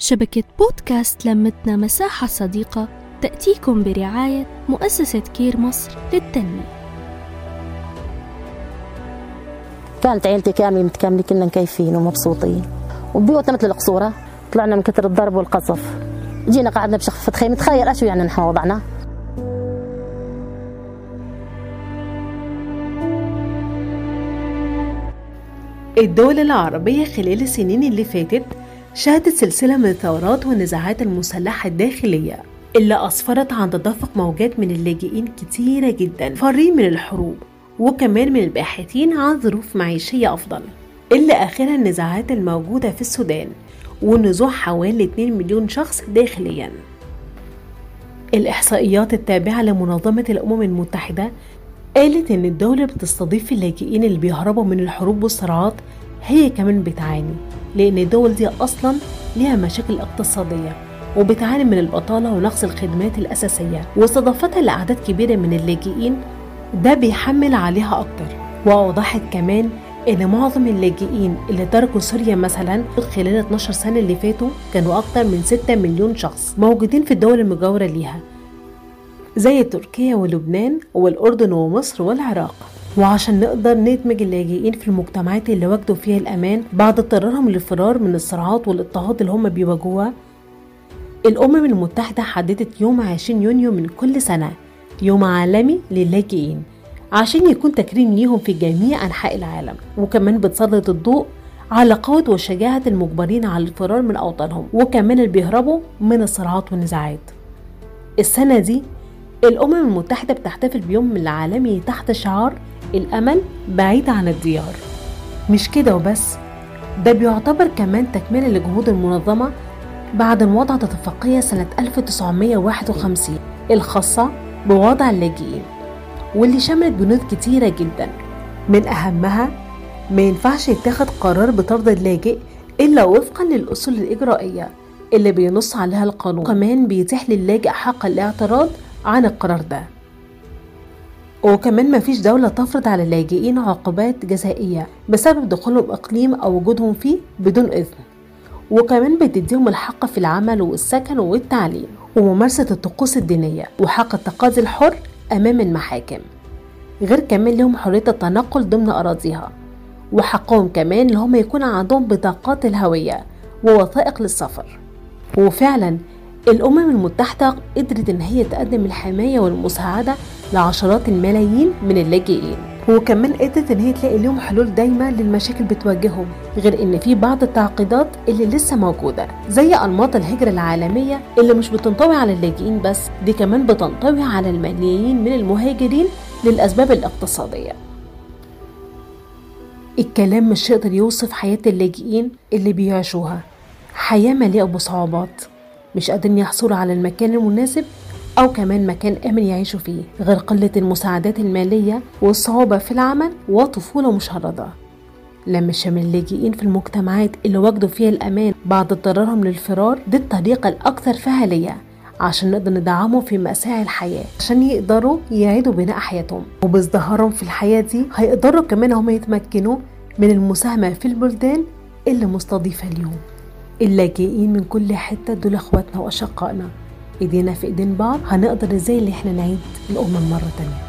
شبكة بودكاست لمتنا مساحة صديقة تأتيكم برعاية مؤسسة كير مصر للتنمية. كانت عيلتي كاملة متكاملة كنا مكيفين ومبسوطين. وبيوتنا مثل القصورة طلعنا من كثر الضرب والقصف. جينا قعدنا بشخفة خيمة تخيل أشو يعني نحن وضعنا الدول العربية خلال السنين اللي فاتت شهدت سلسلة من الثورات والنزاعات المسلحة الداخلية اللي أسفرت عن تدفق موجات من اللاجئين كتيرة جدا فارين من الحروب وكمان من الباحثين عن ظروف معيشية أفضل. اللي آخرها النزاعات الموجودة في السودان ونزوح حوالي 2 مليون شخص داخليا. الإحصائيات التابعة لمنظمة الأمم المتحدة قالت إن الدولة بتستضيف اللاجئين اللي بيهربوا من الحروب والصراعات هي كمان بتعاني. لأن الدول دي أصلا ليها مشاكل اقتصادية وبتعاني من البطالة ونقص الخدمات الأساسية واستضافتها لأعداد كبيرة من اللاجئين. ده بيحمل عليها أكتر. وأوضحت كمان إن معظم اللاجئين اللي تركوا سوريا مثلا خلال 12 سنة اللي فاتوا كانوا أكتر من 6 مليون شخص موجودين في الدول المجاورة ليها زي تركيا ولبنان والأردن ومصر والعراق. وعشان نقدر ندمج اللاجئين في المجتمعات اللي وجدوا فيها الأمان بعد اضطرارهم للفرار من الصراعات والاضطهاد اللي هم بيواجهوها. الأمم المتحدة حددت يوم 20 يونيو من كل سنة يوم عالمي للاجئين عشان يكون تكريم ليهم في جميع أنحاء العالم. وكمان بتسلط الضوء على قوة وشجاعة المجبرين على الفرار من أوطانهم. وكمان اللي بيهربوا من الصراعات والنزاعات. السنة دي الأمم المتحدة بتحتفل بيوم العالمي تحت شعار الأمل بعيد عن الديار. مش كده وبس ده بيعتبر كمان تكملة لجهود المنظمة بعد وضع اتفاقية سنة 1951 الخاصة بوضع اللاجئين واللي شملت بنود كتيرة جدا. من أهمها ما ينفعش يتخذ قرار بطرد اللاجئ إلا وفقا للأصول الإجرائية اللي بينص عليها القانون. كمان بيتيح للاجئ حق الاعتراض عن القرار ده. وكمان مفيش دولة تفرض على اللاجئين عقوبات جزائية بسبب دخولهم إقليم أو وجودهم فيه بدون إذن. وكمان بتديهم الحق في العمل والسكن والتعليم وممارسة الطقوس الدينية وحق التقاضي الحر أمام المحاكم. غير كمان لهم حرية التنقل ضمن أراضيها. وحقهم كمان إن هم يكون عندهم بطاقات الهوية ووثائق للسفر. وفعلا الأمم المتحدة قدرت إن هي تقدم الحماية والمساعدة لعشرات الملايين من اللاجئين. وكمان قدرت إن هي تلاقي لهم حلول دايمة للمشاكل بتواجههم غير إن في بعض التعقيدات اللي لسه موجودة زي أنماط الهجرة العالمية اللي مش بتنطوي على اللاجئين بس دي كمان بتنطوي على الملايين من المهاجرين للأسباب الاقتصادية. الكلام مش يقدر يوصف حياة اللاجئين اللي بيعيشوها. حياة مليئة بصعوبات مش قادرين يحصلوا على المكان المناسب أو كمان مكان آمن يعيشوا فيه غير قلة المساعدات المالية والصعوبة في العمل وطفولة مشردة. لما شمل اللاجئين في المجتمعات اللي وجدوا فيها الأمان بعد اضطرارهم للفرار دي الطريقة الأكثر فعالية عشان نقدر ندعمهم في مساعي الحياة عشان يقدروا يعيدوا بناء حياتهم. وبازدهارهم في الحياة دي هيقدروا كمان هم يتمكنوا من المساهمة في البلدان اللي مستضيفة اليوم. اللاجئين من كل حتة دول إخواتنا وأشقائنا. ايدينا في إيدين بعض هنقدر إزاي اللي إحنا نعيد الأمم مرة تانية.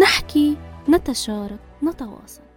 نحكي نتشارك نتواصل.